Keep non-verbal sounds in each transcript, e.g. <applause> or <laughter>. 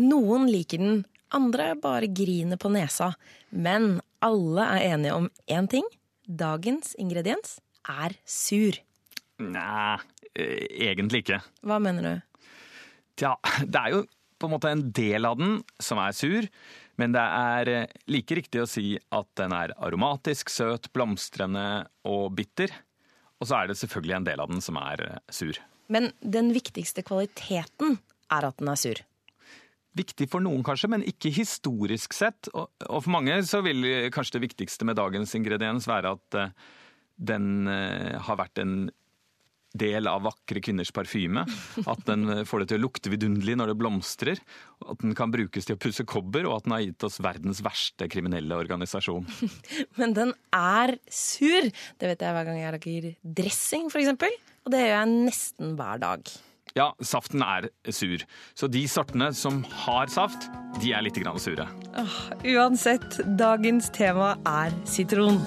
Noen liker den, andre bare griner på nesa. Men alle er enige om én ting. Dagens ingrediens er sur. Nei, eh, egentlig ikke. Hva mener du? Tja, <laughs> det er jo på en måte en del av den som er sur, men det er eh, like riktig å si at den er aromatisk, søt, blomstrende og bitter. Og så er det selvfølgelig en del av den som er eh, sur. Men den viktigste kvaliteten er at den er sur. Viktig for noen kanskje, men ikke historisk sett. Og, for mange så vil kanskje det viktigste med dagens ingrediens være at eh, den eh, har vært en del av vakre kvinners parfyme. At den eh, får det til å lukte vidunderlig når det blomstrer. At den kan brukes til å pusse kobber, og at den har gitt oss verdens verste kriminelle organisasjon. <laughs> Men den er sur! Det vet jeg hver gang jeg lager dressing, f.eks. Og det gjør jeg nesten hver dag. Ja, saften er sur. Så de sortene som har saft, de er litt sure. Åh, uansett, dagens tema er sitron.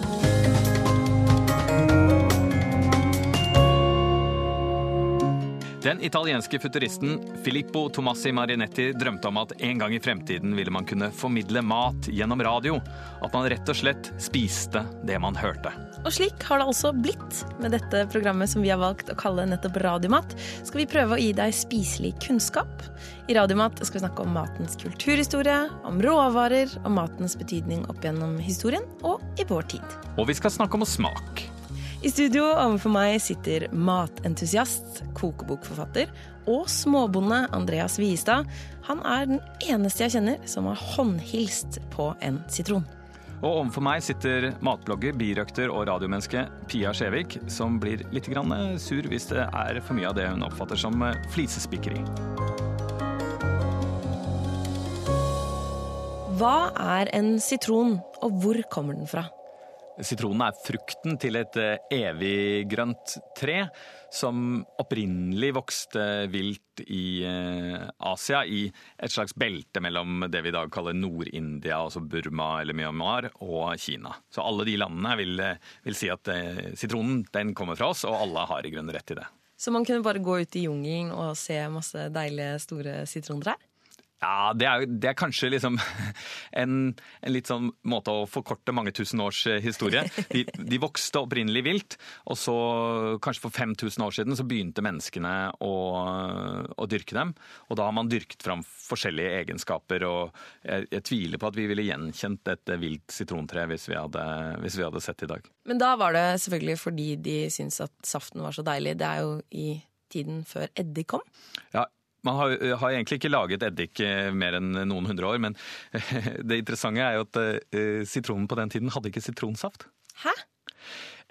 Den italienske futuristen Filippo Tomassi Marinetti drømte om at en gang i fremtiden ville man kunne formidle mat gjennom radio. At man rett og slett spiste det man hørte. Og slik har det altså blitt. Med dette programmet som vi har valgt å kalle nettopp Radiomat, skal vi prøve å gi deg spiselig kunnskap. I Radiomat skal vi snakke om matens kulturhistorie, om råvarer, om matens betydning opp gjennom historien og i vår tid. Og vi skal snakke om smak. I studio overfor meg sitter matentusiast, kokebokforfatter og småbonde Andreas Wiestad. Han er den eneste jeg kjenner som har håndhilst på en sitron. Og overfor meg sitter matblogger, birøkter og radiomenneske Pia Skjevik, som blir litt grann sur hvis det er for mye av det hun oppfatter som flisespikkeri. Hva er en sitron, og hvor kommer den fra? Sitronen er frukten til et eviggrønt tre som opprinnelig vokste vilt i Asia, i et slags belte mellom det vi i dag kaller Nord-India, altså Burma eller Myanmar, og Kina. Så alle de landene vil, vil si at sitronen den kommer fra oss, og alle har i grunnen rett til det. Så man kunne bare gå ut i jungelen og se masse deilige, store sitrontrær? Ja, det er, det er kanskje liksom <laughs> en, en, litt sånn måte å forkorte mange tusen års historie. De, de, vokste opprinnelig vilt, og så kanskje for 5000 år siden så begynte menneskene å, å, dyrke dem. Og da har man dyrket fram forskjellige egenskaper, og jeg, jeg tviler på at vi ville gjenkjent et vilt sitrontre hvis hvis vi hadde sett i dag. Men da var det selvfølgelig fordi de syntes at saften var så deilig. Det er jo i tiden før eddik kom. Ja, man har, har, egentlig ikke laget eddik mer enn noen hundre år, men <laughs> det interessante er jo at uh, sitronen på den tiden hadde ikke sitronsaft. Hæ?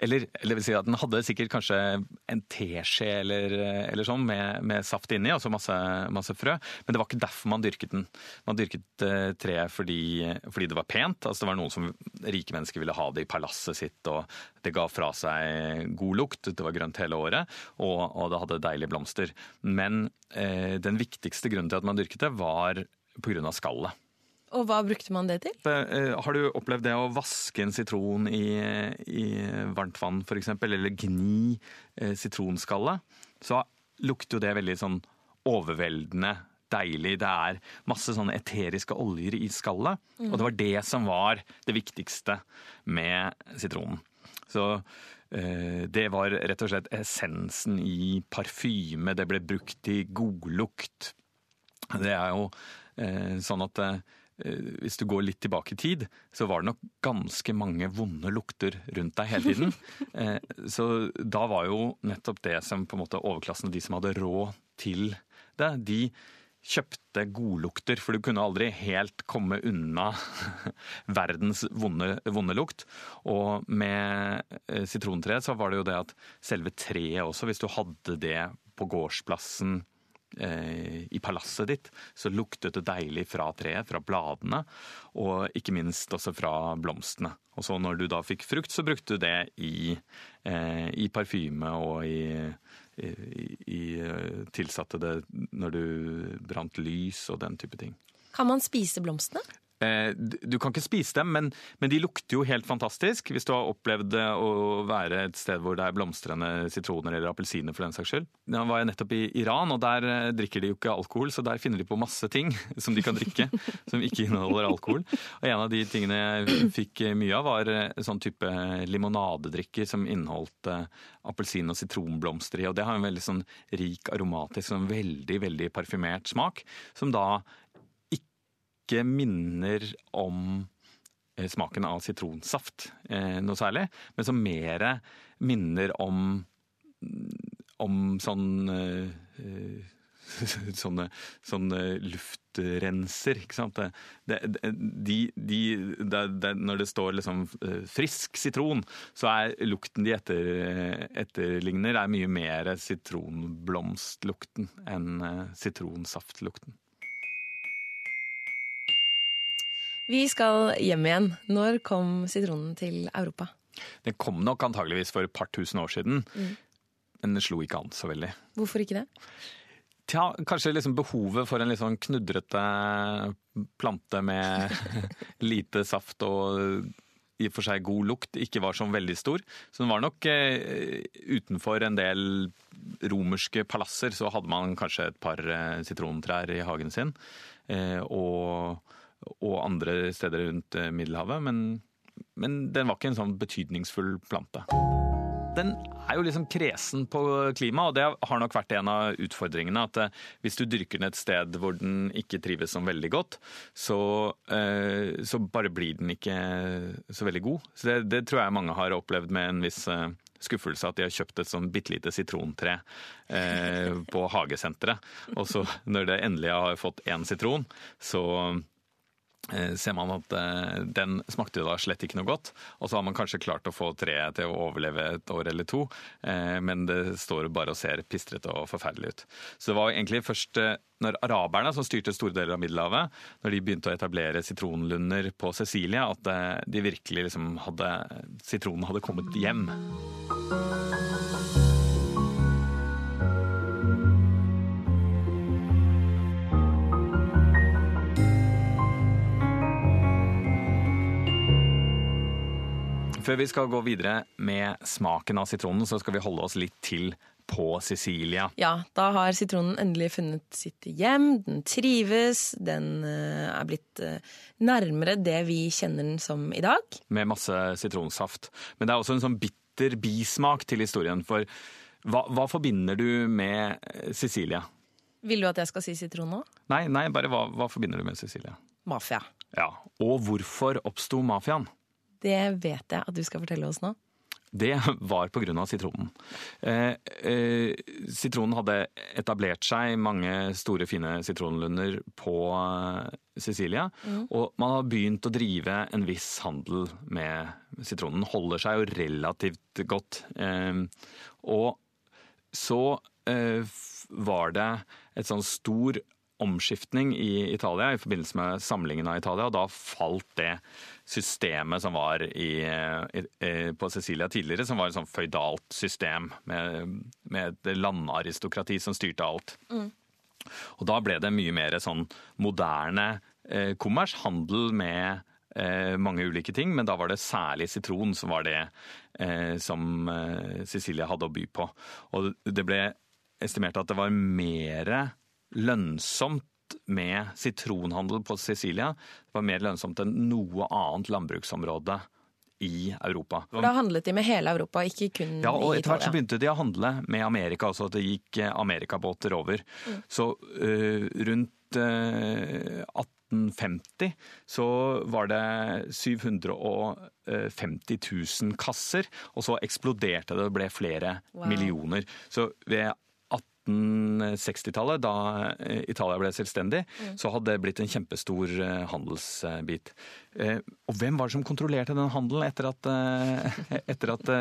Eller, eller vil si at den hadde sikkert kanskje en teskje eller, eller sånn med, med, saft inni, altså masse, masse, frø. Men det var ikke derfor man dyrket den. Man dyrket uh, treet fordi, fordi, det var pent. altså Det var noen som rike mennesker ville ha det i palasset sitt, og det ga fra seg god lukt. Det var grønt hele året, og, og det hadde deilige blomster. Men uh, den viktigste grunnen til at man dyrket det, var pga. skallet. Og hva brukte man det til? Har du opplevd det å vaske en sitron i, i varmt vann f.eks., eller gni sitronskallet? Så lukter jo det veldig sånn overveldende deilig. Det er masse sånne eteriske oljer i skallet. Mm. Og det var det som var det viktigste med sitronen. Så det var rett og slett essensen i parfyme. Det ble brukt i godlukt. Det er jo sånn at hvis du går litt tilbake i tid, så var det nok ganske mange vonde lukter rundt deg hele tiden. <laughs> Så da var jo nettopp det som på en måte overklassen og de som hadde råd til det, de kjøpte godlukter, for du kunne aldri helt komme unna <laughs> verdens vonde, vonde lukt. Og med sitrontreet så var det jo det at selve treet også, hvis du hadde det på gårdsplassen i palasset ditt, så luktet det deilig fra treet, fra bladene, og ikke minst også fra blomstene. Og så når du da fikk frukt, så brukte du det i, eh, i parfyme og i, i, i Tilsatte det når du brant lys og den type ting. Kan man spise blomstene? Eh, du kan ikke spise dem, men, men, de lukter jo helt fantastisk. Hvis du har opplevd å være et sted hvor det er blomstrende sitroner eller appelsiner for den saks skyld. Da var jeg nettopp i Iran, og der eh, drikker de jo ikke alkohol, så der finner de på masse ting <laughs> som de kan drikke <laughs> som ikke inneholder alkohol. Og en av de tingene jeg fikk mye av, var eh, sånn type limonadedrikker som inneholdt appelsin- og sitronblomster i. Og det har en veldig sånn rik aromatisk, sånn veldig, veldig parfymert smak, som da ikke minner om eh, smaken av sitronsaft eh, noe særlig, men som mer minner om, om sånn eh, <laughs> sånne, sånne, luftrenser. ikke sant? Det, de, de, det, når det står liksom frisk sitron, så er lukten de etter, etterligner, er mye mer sitronblomstlukten enn sitronsaftlukten. Vi skal hjem igjen. Når kom sitronen til Europa? Den kom nok antageligvis for et par tusen år siden. Mm. Men den slo ikke an så veldig. Hvorfor ikke det? Tja, kanskje liksom behovet for en litt sånn knudrete plante med <laughs> lite saft og i og for seg god lukt ikke var så veldig stor. Så den var nok eh, utenfor en del romerske palasser så hadde man kanskje et par eh, sitrontrær i hagen sin. Eh, og og andre steder rundt eh, Middelhavet, men, men den var ikke en sånn betydningsfull plante. Den er jo liksom kresen på klima, og det har nok vært en av utfordringene. At eh, hvis du dyrker den et sted hvor den ikke trives som veldig godt, så, eh, så bare blir den ikke så veldig god. Så det, det, tror jeg mange har opplevd med en viss skuffelse at de har kjøpt et sånn bitte lite sitrontre eh, på hagesenteret. Og så når det endelig har fått én sitron, så ser man at eh, den smakte da slett ikke noe godt. Og så har man kanskje klart å få treet til å overleve et år eller to, eh, men det står bare og ser pistrete og forferdelig ut. Så det var egentlig først når araberne, som styrte store deler av Middelhavet, når de begynte å etablere sitronlunder på Cecilia, at de virkelig liksom hadde Sitronen hadde kommet hjem. Før vi skal gå videre med smaken av sitronen, så skal vi holde oss litt til på Sicilia. Ja, da har sitronen endelig funnet sitt hjem. Den trives. Den eh, er blitt eh, nærmere det vi kjenner den som i dag. Med masse sitronsaft. Men det er også en sånn bitter bismak til historien. For hva, hva forbinder du med eh, Sicilia? Vil du at jeg skal si sitron nå? Nei, nei bare hva, hva forbinder du med Sicilia? Mafia. Ja, Og hvorfor oppsto mafiaen? Det vet jeg at du skal fortelle oss nå. Det var pga. sitronen. Eh, eh, sitronen hadde etablert seg mange store, fine sitronlunder på eh, Sicilia. Mm. Og man har begynt å drive en viss handel med sitronen. Holder seg jo relativt godt. Eh, og så eh, var det et sånn stor omskiftning i Italia i forbindelse med samlingen av Italia, og da falt det systemet som var i, i, på Sicilia tidligere, som var et sånn føydalt system med, med et landaristokrati som styrte alt. Mm. Og da ble det mye mer sånn moderne eh, kommers, handel med eh, mange ulike ting, men da var det særlig sitron som var det eh, som eh, Sicilia hadde å by på. Og det ble estimert at det var mer lønnsomt med sitronhandel på Sicilia. Det var mer lønnsomt enn noe annet landbruksområde i Europa. Da handlet de med hele Europa, ikke kun i Italia? Ja, etter hvert så begynte de å handle med Amerika, altså at det gikk eh, amerikabåter over. Mm. Så uh, rundt uh, 1850 så var det 750 000 kasser, og så eksploderte det og ble flere wow. millioner. Så ved 1860-tallet, da eh, Italia ble selvstendig, mm. så hadde det blitt en kjempestor eh, handelsbit. Eh, og hvem var det som kontrollerte den handelen etter at, <laughs> etter at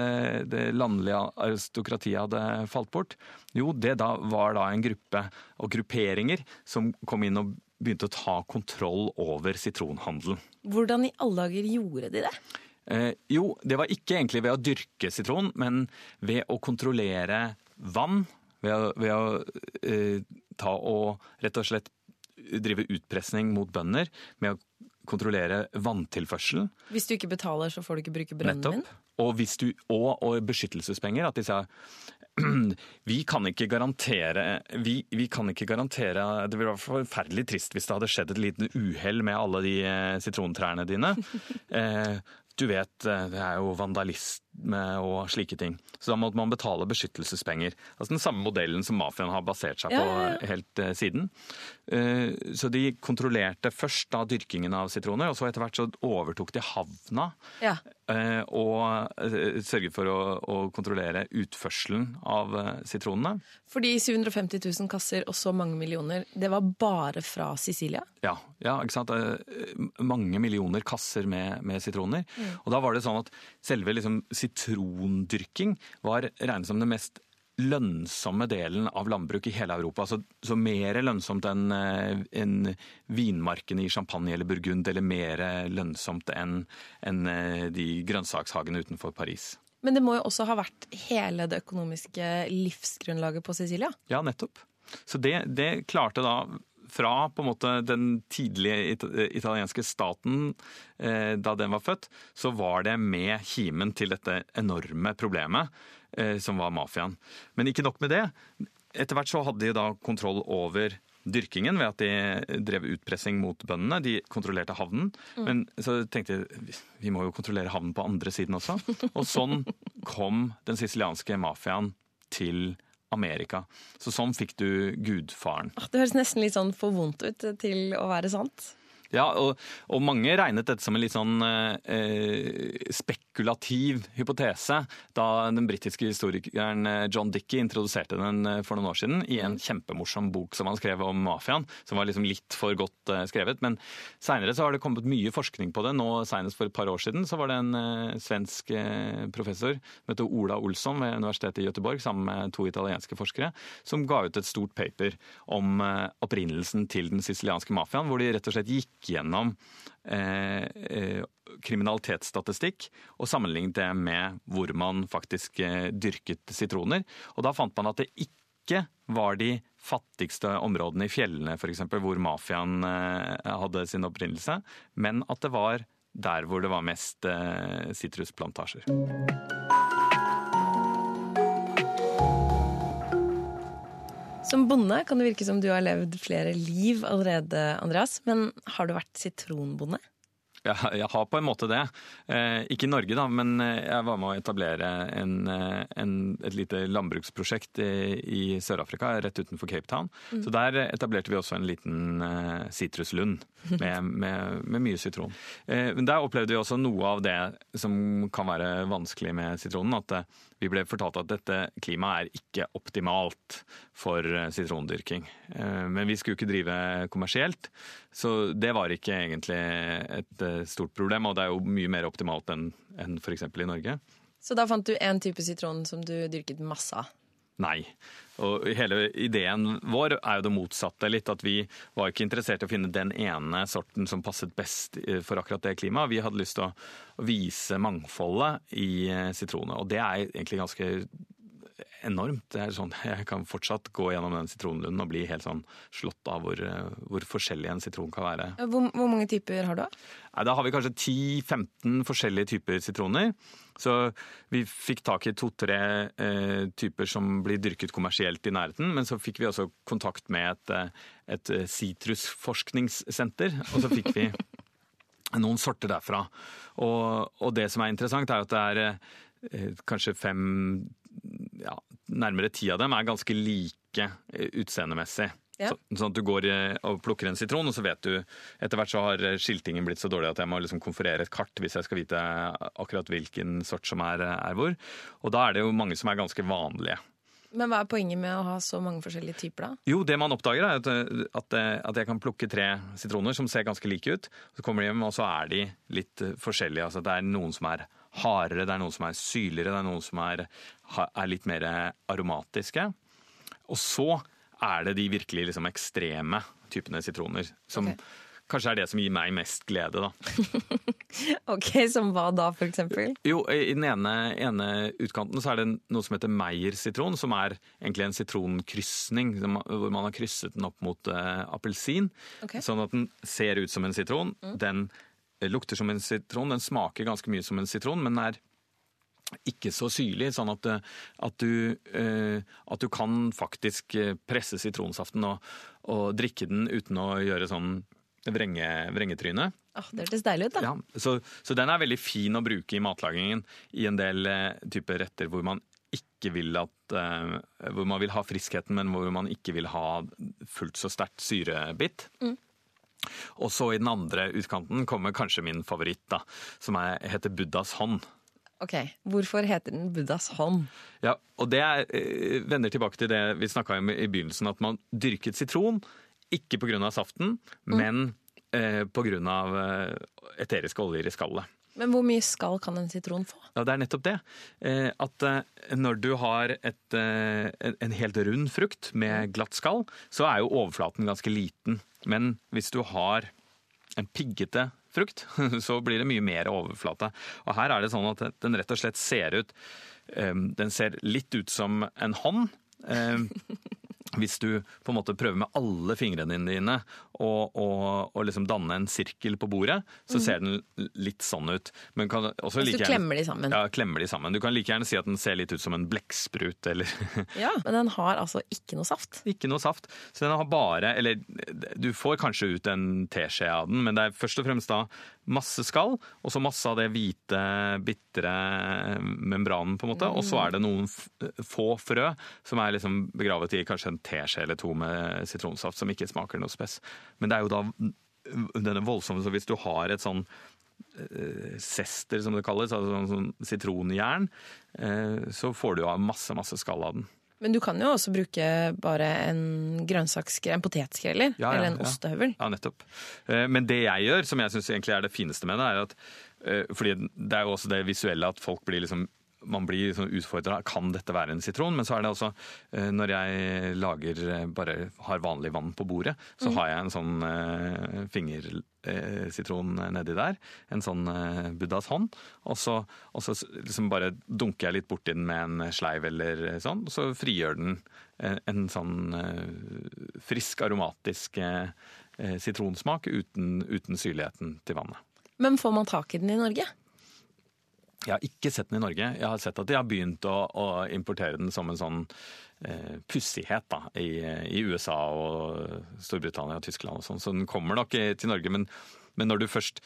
det landlige aristokratiet hadde falt bort? Jo, det da var da en gruppe og grupperinger som kom inn og begynte å ta kontroll over sitronhandelen. Hvordan i alle dager gjorde de det? Eh, jo, det var ikke egentlig ved å dyrke sitron, men ved å kontrollere vann ved å, ved å eh, ta og rett og slett drive utpressing mot bønder med å kontrollere vanntilførselen. Hvis du ikke betaler, så får du ikke bruke brønnen Nettopp. min? Og, hvis du, og, og beskyttelsespenger. At de sa <clears throat> vi kan ikke garantere vi, vi kan ikke garantere Det ville vært forferdelig trist hvis det hadde skjedd et lite uhell med alle de eh, sitrontrærne dine. <laughs> Eh, du vet, eh, det er jo vandalisme og slike ting. Så da måtte man betale beskyttelsespenger. Altså Den samme modellen som mafiaen har basert seg på Ja, ja, helt eh, siden. Eh, Så de kontrollerte først da dyrkingen av sitroner, og så etter hvert så overtok de havna. Ja. Og sørget for å, å kontrollere utførselen av sitronene. Fordi 750 000 kasser og så mange millioner, det var bare fra Sicilia? Ja, ja ikke sant? Mange millioner kasser med, med sitroner. Og da var det sånn at selve liksom, sitrondyrking var regnet som den mest lønnsomme delen av landbruk i hele Europa. Så, så mer lønnsomt enn en vinmarkene i Champagne eller Burgund, eller mer lønnsomt enn enn, eh, de grønnsakshagene utenfor Paris. Men det må jo også ha vært hele det økonomiske livsgrunnlaget på Sicilia? Ja, nettopp. Så det, det klarte da fra på en måte den tidlige it italienske staten eh, da den var født, så var det med kimen til dette enorme problemet eh, som var mafiaen. Men ikke nok med det. Etter hvert så hadde de da kontroll over dyrkingen ved at de drev utpressing mot bøndene. De kontrollerte havnen. Men så tenkte de vi må jo kontrollere havnen på andre siden også. Og sånn <laughs> kom den sicilianske mafiaen til Amerika. Så sånn fikk du gudfaren. Det høres nesten litt sånn for vondt ut til å være sant. Ja, og, og mange regnet dette som en litt sånn eh, spekulativ hypotese da den britiske historikeren eh, John Dickey introduserte den eh, for noen år siden i en kjempemorsom bok som han skrev om mafiaen, som var liksom litt for godt eh, skrevet. Men seinere har det kommet mye forskning på det. Nå Senest for et par år siden så var det en eh, svensk eh, professor som heter Ola Olsson ved Universitetet i Göteborg sammen med to italienske forskere, som ga ut et stort paper om eh, opprinnelsen til den sicilianske mafiaen, hvor de rett og slett gikk gjennom eh, eh, kriminalitetsstatistikk og sammenlignet det med hvor man faktisk eh, dyrket sitroner. Og da fant man at det ikke var de fattigste områdene i fjellene for eksempel, hvor mafiaen eh, hadde sin opprinnelse, men at det var der hvor det var mest eh, sitrusplantasjer. Som bonde kan det virke som du har levd flere liv allerede, Andreas. Men har du vært sitronbonde? Jeg, jeg har på en måte det. Eh, ikke i Norge, da, men eh, jeg var med å etablere en, eh, en, et lite landbruksprosjekt i, i Sør-Afrika, rett utenfor Cape Town. Så der etablerte vi også en liten eh, med, med, med mye sitron. Eh, men der opplevde vi også noe av det som kan være vanskelig med sitronen. At eh, vi ble fortalt at dette klimaet er ikke optimalt for eh, sitrondyrking. Eh, Men vi skulle ikke drive kommersielt, så det var ikke egentlig et eh, stort problem. Og det er jo mye mer optimalt enn enn f.eks. i Norge. Så da fant du én type sitron som du dyrket masse av. Nei. Og hele ideen vår er jo det motsatte litt. At vi var ikke interessert i å finne den ene sorten som passet best eh, for akkurat det klimaet. Vi hadde lyst til å vise mangfoldet i eh, sitroner. Og det er egentlig ganske enormt. Det er sånn, <laughs> jeg kan fortsatt gå gjennom den sitronlunden og bli helt sånn slått av hvor, eh, hvor forskjellig en sitron kan være. Hvor, hvor mange typer har du? da? Nei, Da har vi kanskje 10-15 forskjellige typer sitroner. Så vi fikk tak i to-tre eh, typer som blir dyrket kommersielt i nærheten. Men så fikk vi også kontakt med et, eh, eh, sitrusforskningssenter, og så fikk vi <laughs> noen sorter derfra. Og, og det som er interessant, er at det er eh, kanskje fem ja, Nærmere ti av dem er ganske like eh, utseendemessig. Ja. Så, sånn at du går eh, og plukker en sitron, og så vet du Etter hvert så har eh, skiltingen blitt så dårlig at jeg må liksom konferere et kart hvis jeg skal vite akkurat hvilken sort som er, er hvor. Og da er det jo mange som er ganske vanlige. Men hva er poenget med å ha så mange forskjellige typer, da? Jo, det man oppdager er at, at, jeg kan plukke tre sitroner som ser ganske like ut. Så kommer de hjem, og så er de litt forskjellige. Altså, det er noen som er hardere, det er noen som er syrligere, det er noen som er, er litt mer aromatiske. Og så er det de virkelig liksom ekstreme typene sitroner. Som Okay. kanskje er det som gir meg mest glede, da. <laughs> Ok, Som hva da, for eksempel? Jo, i den ene, ene utkanten så er det noe som heter Meyer-sitron, som er egentlig en sitronkrysning, hvor man har krysset den opp mot uh, appelsin, Okay. sånn at den ser ut som en sitron. Den eh, lukter som en sitron, den smaker ganske mye som en sitron, men er ikke så syrlig, sånn at, eh, at, du, eh, at du kan faktisk eh, presse sitronsaften og, og drikke den uten å gjøre sånn vrenge, vrengetryne. Åh, det hørtes deilig ut, da. Ja, så, så den er veldig fin å bruke i matlagingen i en del eh, typer retter hvor man ikke vil at eh, Hvor man vil ha friskheten, men hvor man ikke vil ha fullt så sterkt syrebitt. Og så i den andre utkanten kommer kanskje min favoritt, da, som er, heter Buddhas hånd. Ok, Hvorfor heter den Buddhas hånd? Ja, og det er, eh, vender tilbake til det vi snakka om i begynnelsen, at man dyrket sitron ikke pga. saften, men eh, pga. Eh, eteriske oljer i skallet. Men hvor mye skall kan en sitron få? Ja, det er nettopp det. Eh, at eh, når du har et, eh, en- en helt rund frukt med glatt skall, så er jo overflaten ganske liten. Men hvis du har en piggete frukt, <laughs> så blir det mye mer overflate. Og her er det sånn at den rett og slett ser ut eh, Den ser litt ut som en hånd. <laughs> Hvis du på en måte prøver med alle fingrene dine og, og, og liksom danne en sirkel på bordet, så ser den litt sånn ut. Men kan også Hvis like du gjerne- klemmer de sammen. Ja, klemmer de sammen. Du kan like gjerne si at den ser litt ut som en blekksprut, eller <laughs> Ja, Men den har altså ikke noe saft. ikke noe saft. Så den har bare Eller du får kanskje ut en teskje av den, men det er først og fremst da masse skall, og så masse av det hvite, bitre membranen, på en måte. Og så er det noen få frø som er liksom begravet i kanskje en teskje eller to med sitronsaft, som ikke smaker noe spess. Men det er jo da denne voldsomme Så hvis du har et sånn eh, sester, som det kalles, altså sånn, sånn sitronjern, eh, så får du av masse, masse skall av den. Men du kan jo også bruke bare en grønnsakskrem, en potetskreller, Ja, ja, eller en ja. ostehøvel. Ja, nettopp. Eh, Men det jeg gjør, som jeg syns egentlig er det fineste med det, er at eh, fordi det er jo også det visuelle at folk blir liksom man blir liksom utfordra. Kan dette være en sitron? Men så er det også, eh, når jeg lager eh, bare har vanlig vann på bordet, så har jeg en sånn eh, fingersitron nedi der. En sånn eh, Buddhas hånd. Og så, og så liksom bare dunker jeg litt borti den med en sleiv eller sånn, og så frigjør den en, en sånn eh, frisk, aromatisk eh, eh, sitronsmak uten, uten syrligheten til vannet. Men får man tak i den i Norge? Jeg har ikke sett den i Norge. Jeg har sett at de har begynt å, å importere den som en sånn eh, pussighet da, i, i USA og Storbritannia og Tyskland og sånn. Så den kommer nok til Norge. Men, men når du først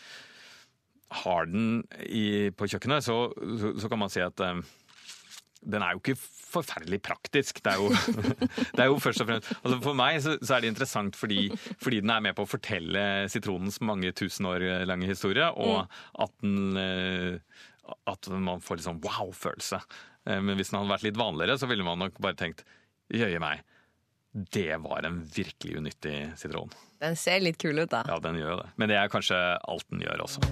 har den i, på kjøkkenet, så, så, så kan man si at eh, den er jo ikke forferdelig praktisk. Det er jo, <laughs> det er jo først og fremst altså For meg så, så er det interessant fordi, fordi den er med på å fortelle sitronens mange tusen år lange historie, og at, den, eh, at man får sånn wow-følelse. Eh, Men hvis den hadde vært litt vanligere, så ville man nok bare tenkt jøye meg, det var en virkelig unyttig sitron. Den ser litt kul ut, da. Ja, den gjør jo det. Men det er kanskje alt den gjør også.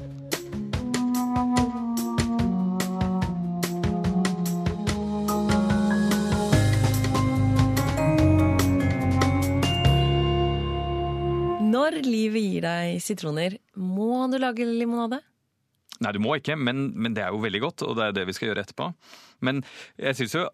Når livet gir deg sitroner, må du lage limonade? Nei, du må ikke, men, men det er jo veldig godt, og det er det vi skal gjøre etterpå. Men jeg syns jo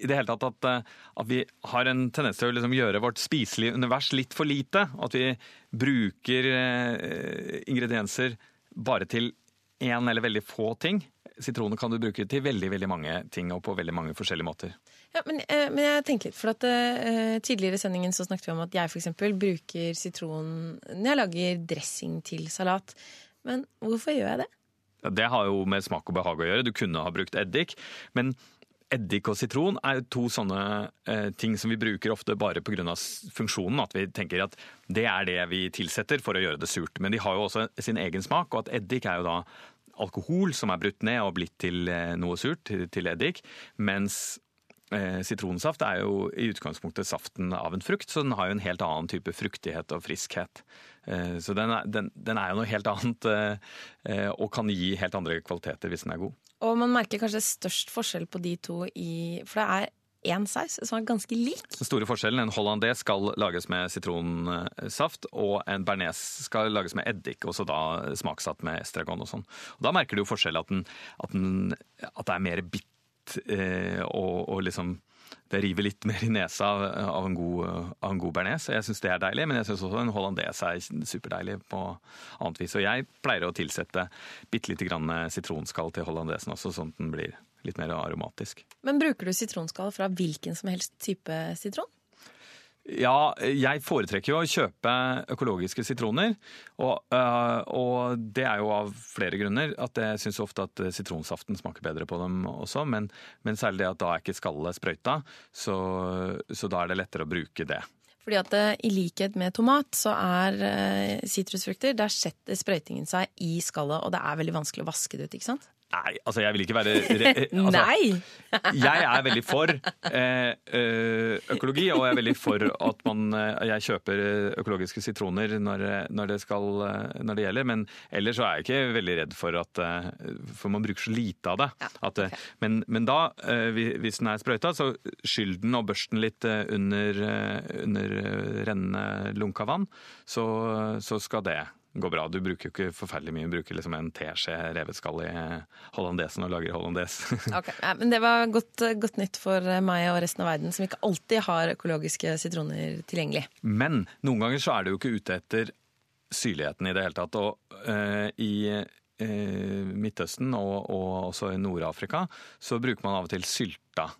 i det hele tatt at, eh, at vi har en tendens til å liksom gjøre vårt spiselige univers litt for lite. At vi bruker eh, ingredienser bare til én eller veldig få ting. Sitroner kan du bruke til veldig veldig mange ting og på veldig mange forskjellige måter. Ja, men, eh, men jeg tenker litt, for at eh, Tidligere i sendingen så snakket vi om at jeg eksempel bruker sitron når jeg lager dressing til salat. Men hvorfor gjør jeg det? Det har jo med smak og behag å gjøre. Du kunne ha brukt eddik. Men eddik og sitron er jo to sånne eh, ting som vi bruker ofte bare pga. funksjonen. At vi tenker at det er det vi tilsetter for å gjøre det surt. Men de har jo også sin egen smak, og at eddik er jo da alkohol som er brutt ned og blitt til eh, noe surt, til, eddik. Mens sitronsaft er jo i utgangspunktet saften av en frukt, så den har jo en helt annen type fruktighet og friskhet. Eh, så den er, den, den er jo noe helt annet eh, eh, og kan gi helt andre kvaliteter hvis den er god. Og man merker kanskje størst forskjell på de to i For det er én saus som er ganske lik. Den store forskjellen, En hollandais skal lages med sitronsaft, og en bearnés skal lages med eddik, og så da smaksatt med estragon og sånn. Og Da merker du jo forskjell at, den, at, den, at det er mer bitt eh, og, og liksom det river litt mer i nesa av en god, av en god bearnés. Jeg syns det er deilig, men jeg syns også en hollandaise er superdeilig på annet vis. Og jeg pleier å tilsette bitte lite grann sitronskall til hollandesen også, sånn at den blir litt mer aromatisk. Men bruker du sitronskall fra hvilken som helst type sitron? Ja, jeg foretrekker jo å kjøpe økologiske sitroner. Og, øh, og, det er jo av flere grunner. At jeg syns ofte at sitronsaften smaker bedre på dem også. Men, men særlig det at da er ikke skallet sprøyta, så, så, da er det lettere å bruke det. Fordi at uh, I likhet med tomat så er sitrusfrukter Der setter sprøytingen seg i skallet, og det er veldig vanskelig å vaske det ut. ikke sant? Nei, altså jeg vil ikke være <laughs> altså, Nei! jeg er veldig for eh, eh, økologi, og jeg er veldig for at man, eh, jeg kjøper økologiske sitroner når, når, det skal, når, det gjelder. Men ellers så er jeg ikke veldig redd for at For man bruker så lite av det. At, men, men, da, hvis den er sprøyta, så skyll den og børst den litt under, under rennende lunka vann. Så, så skal det går bra. Du bruker jo ikke forferdelig mye. Du bruker liksom en teskje revet skall i hollandesen og lager hollandes. <laughs> okay. ja, men det var godt, godt, nytt for meg og resten av verden, som ikke alltid har økologiske sitroner tilgjengelig. Men noen ganger så er du jo ikke ute etter syrligheten i det hele tatt. Og uh, i uh, Midtøsten og, og også i Nord-Afrika så bruker man av og til sylta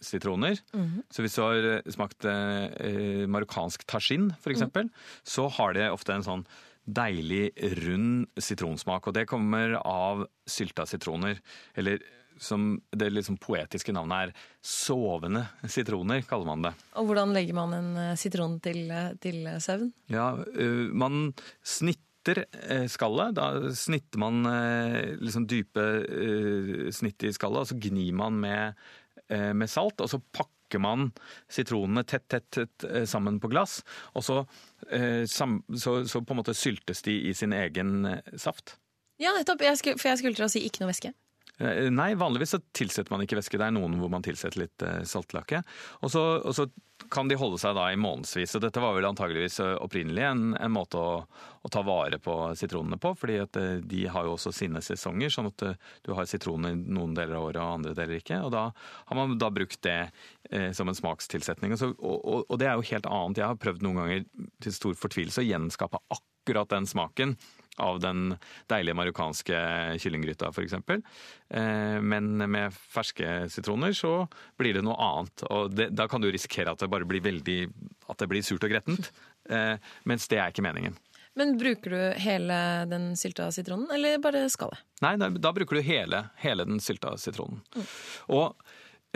sitroner. Mm -hmm. Så hvis du har smakt eh, marokkansk tajin, f.eks., mm. så har det ofte en sånn deilig, rund sitronsmak. Og det kommer av sylta sitroner. Eller som det liksom poetiske navnet er sovende sitroner, kaller man det. Og hvordan legger man en eh, sitron til, eh, til søvn? Ja, man snitter skallet. Da snitter man liksom dype snitt i skallet, og så gnir man med, med salt. Og så pakker pakker man sitronene tett, tett, tett eh, sammen på glass. Og så, eh, så, så, på en måte syltes de i sin egen eh, saft. Ja, nettopp. Jeg skulle, for jeg skulle til å si ikke noe væske. Nei, vanligvis så tilsetter man ikke væske. Det er noen hvor man tilsetter litt saltlake. Og så, og så kan de holde seg da i månedsvis. Og dette var vel antageligvis eh, opprinnelig en, en måte å, å, ta vare på sitronene på. fordi eh, de har jo også sine sesonger, sånn at eh, du har sitroner noen deler av året og andre deler ikke. Og da har man da brukt det eh, som en smakstilsetning. Og, så, og, og, det er jo helt annet. Jeg har prøvd noen ganger til stor fortvilelse å gjenskape akkurat den smaken av den deilige marokkanske kyllinggryta f.eks. Eh, men med ferske sitroner så blir det noe annet. og det, Da kan du risikere at det bare blir veldig, at det blir surt og grettent. Eh, mens det er ikke meningen. Men bruker du hele den sylta sitronen, eller bare skallet? Nei, da, da bruker du hele, hele den sylta sitronen. Mm. Og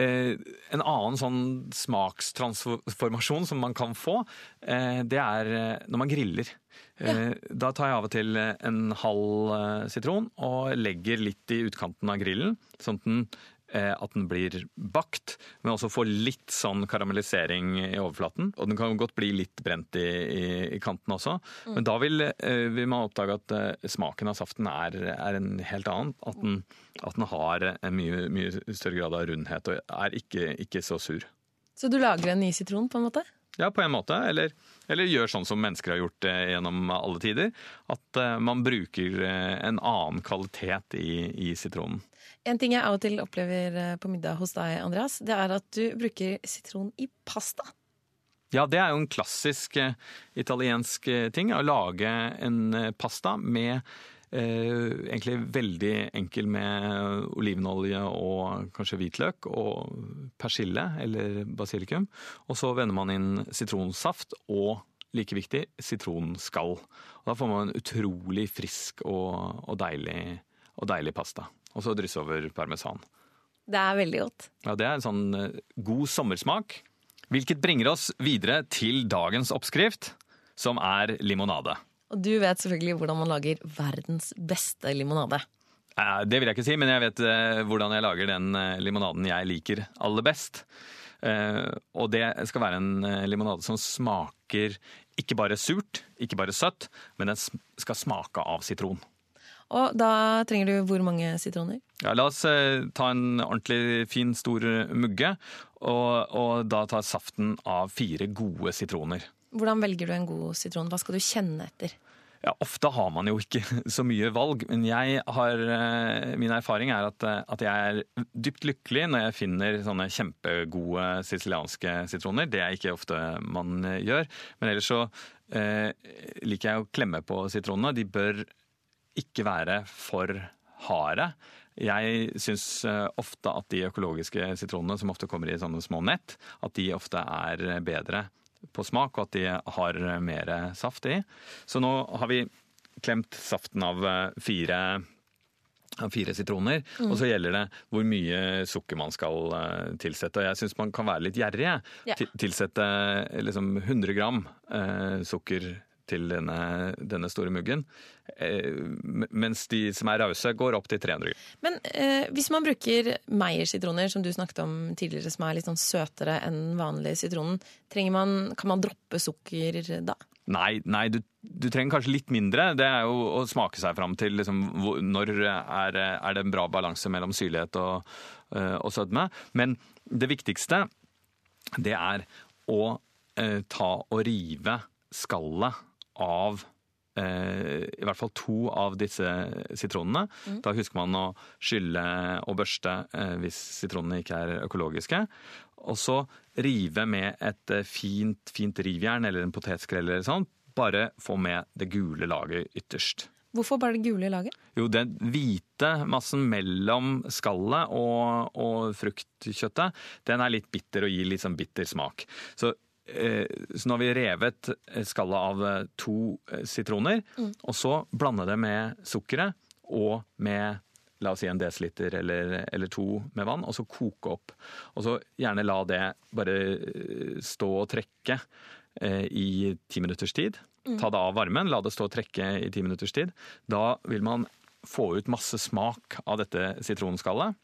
en annen sånn smakstransformasjon som man kan få, eh, det er eh, når man griller. Ja. Da tar jeg av og til en halv sitron og legger litt i utkanten av grillen, sånn at den Eh, at den blir bakt, men også får litt sånn karamellisering i overflaten. Og den kan godt bli litt brent i, i, i kanten også. Mm. Men da vil, eh, vil, man oppdage at eh, smaken av saften er, er en helt annen. At den, at den har en mye, mye, større grad av rundhet og er ikke, ikke, så sur. Så du lager en ny sitron på en måte? Ja, på en måte. Eller, eller gjør sånn som mennesker har gjort gjennom alle tider. At man bruker en annen kvalitet i, i sitronen. En ting jeg av og til opplever eh, på middag hos deg, Andreas, det er at du bruker sitron i pasta. Ja, det er jo en klassisk eh, italiensk eh, ting. Å lage en pasta med eh, egentlig veldig enkel med olivenolje og kanskje hvitløk og persille eller basilikum. Og så vender man inn sitronsaft og like viktig sitronskall. Og da får man en utrolig frisk og, og, deilig, og deilig pasta og så drysse over parmesan. Det er veldig godt. Ja, Det er en sånn uh, god sommersmak. Hvilket bringer oss videre til dagens oppskrift, som er limonade. Og du vet selvfølgelig hvordan man lager verdens beste limonade. Det vil jeg ikke si, men jeg vet uh, hvordan jeg lager den limonaden jeg liker aller best. Og det skal være en limonade som smaker ikke bare surt, ikke bare søtt, men den skal smake av sitron. Og da trenger du hvor mange sitroner? Ja, la oss eh, ta en ordentlig fin, stor mugge. Og, og da ta saften av fire gode sitroner. Hvordan velger du en god sitron? Hva skal du kjenne etter? Ja, Ofte har man jo ikke <laughs> så mye valg, men har, eh, min erfaring er at, eh, at, jeg er dypt lykkelig når jeg finner sånne kjempegode sicilianske sitroner. Det er ikke ofte man gjør. Men ellers så eh, liker jeg å klemme på sitronene. De bør ikke være for harde. Jeg syns eh, ofte at de økologiske sitronene, som ofte kommer i sånne små nett, at de ofte er bedre på smak, og at de har mer saft i. Så nå har vi klemt saften av eh, fire, av fire sitroner. Mm. Og så gjelder det hvor mye sukker man skal eh, tilsette. Og jeg syns man kan være litt gjerrig. Ja. Tilsette liksom 100 gram eh, sukker til denne, denne store muggen. Eh, mens de som er rause, går opp til 300 Men eh, hvis man bruker Meyer-sitroner, som du snakket om tidligere, som er litt sånn søtere enn vanlige sitronen, man, kan man droppe sukker da? Nei, nei du, du, trenger kanskje litt mindre. Det er jo å smake seg fram til liksom, når er, er, det en bra balanse mellom syrlighet og, eh, og sødme. Men det viktigste, det er å eh, ta og rive skallet av eh, i hvert fall to av disse sitronene. Mm. Da husker man å skylle og børste eh, hvis sitronene ikke er økologiske. Og så rive med et eh, fint, fint rivjern eller en potetskrell eller sånn. Bare få med det gule laget ytterst. Hvorfor bare det gule laget? Jo, Den hvite massen mellom skallet og, og fruktkjøttet, den er litt bitter og gir litt sånn bitter smak. Så så nå har vi revet skallet av eh, to eh, sitroner, mm. og så blande det med sukkeret og med la oss si en desiliter eller, eller, to med vann, og så koke opp. Og så gjerne la det bare stå og trekke eh, i ti minutters tid. Mm. Ta det av varmen, la det stå og trekke i ti minutters tid. Da vil man få ut masse smak av dette sitronskallet.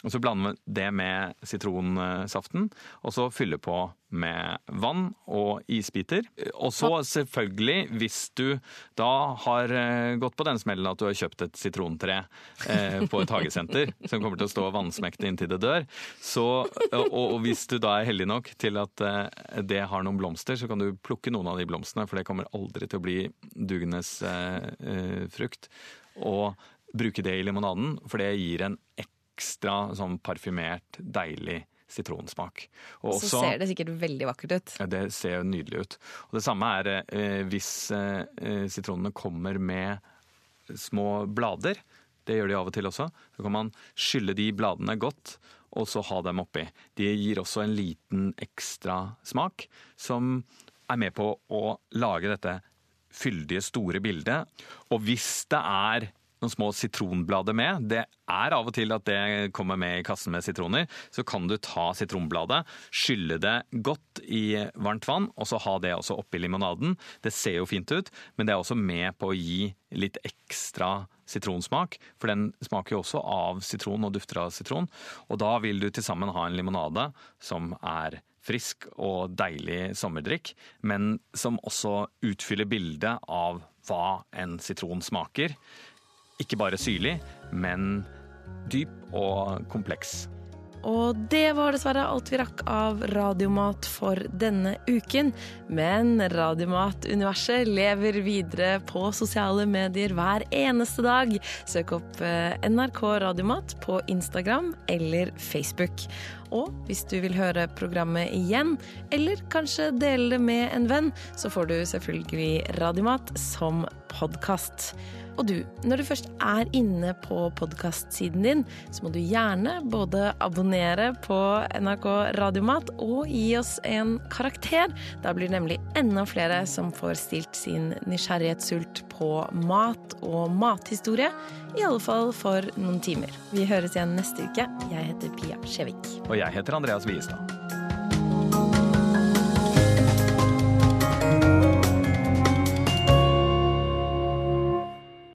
Og Så blander vi det med sitronsaften, og så fyller på med vann og isbiter. Og så selvfølgelig, hvis du da har eh, gått på den smellen at du har kjøpt et sitrontre eh, på et hagesenter <laughs> som kommer til å stå vannsmektig inntil det dør, så, og, hvis du da er heldig nok til at eh, det har noen blomster, så kan du plukke noen av de blomstene, for det kommer aldri til å bli dugenes frukt. Og bruke det i limonaden, for det gir en ekkel ekstra sånn parfymert, deilig sitronsmak. Og så også, ser det sikkert veldig vakkert ut. Ja, det ser nydelig ut. Og det samme er eh, hvis eh, sitronene kommer med små blader. Det gjør de av og til også. Så kan man skylle de bladene godt, og så ha dem oppi. De gir også en liten ekstra smak, som er med på å lage dette fyldige, store bildet. Og hvis det er noen små sitronblader med. Det er av og til at det kommer med i kassen med sitroner. Så kan du ta sitronbladet, skylle det godt i varmt vann, og så ha det også oppi limonaden. Det ser jo fint ut, men det er også med på å gi litt ekstra sitronsmak. For den smaker jo også av sitron og dufter av sitron. Og da vil du til sammen ha en limonade som er frisk og deilig sommerdrikk, men som også utfyller bildet av hva en sitron smaker. Ikke bare syrlig, men dyp og kompleks. Og det var dessverre alt vi rakk av Radiomat for denne uken. Men Radiomat-universet lever videre på sosiale medier hver eneste dag. Søk opp eh, NRK Radiomat på Instagram eller Facebook. Og hvis du vil høre programmet igjen, eller kanskje dele det med en venn, så får du selvfølgelig Radiomat som podkast. Og du, når du først er inne på podkastsiden din, så må du gjerne både abonnere på NRK Radiomat og gi oss en karakter. Da blir nemlig enda flere som får stilt sin nysgjerrighetssult på mat og mathistorie. I alle fall for noen timer. Vi høres igjen neste uke. Jeg heter Pia Skjevik. Og jeg heter Andreas Wiestad.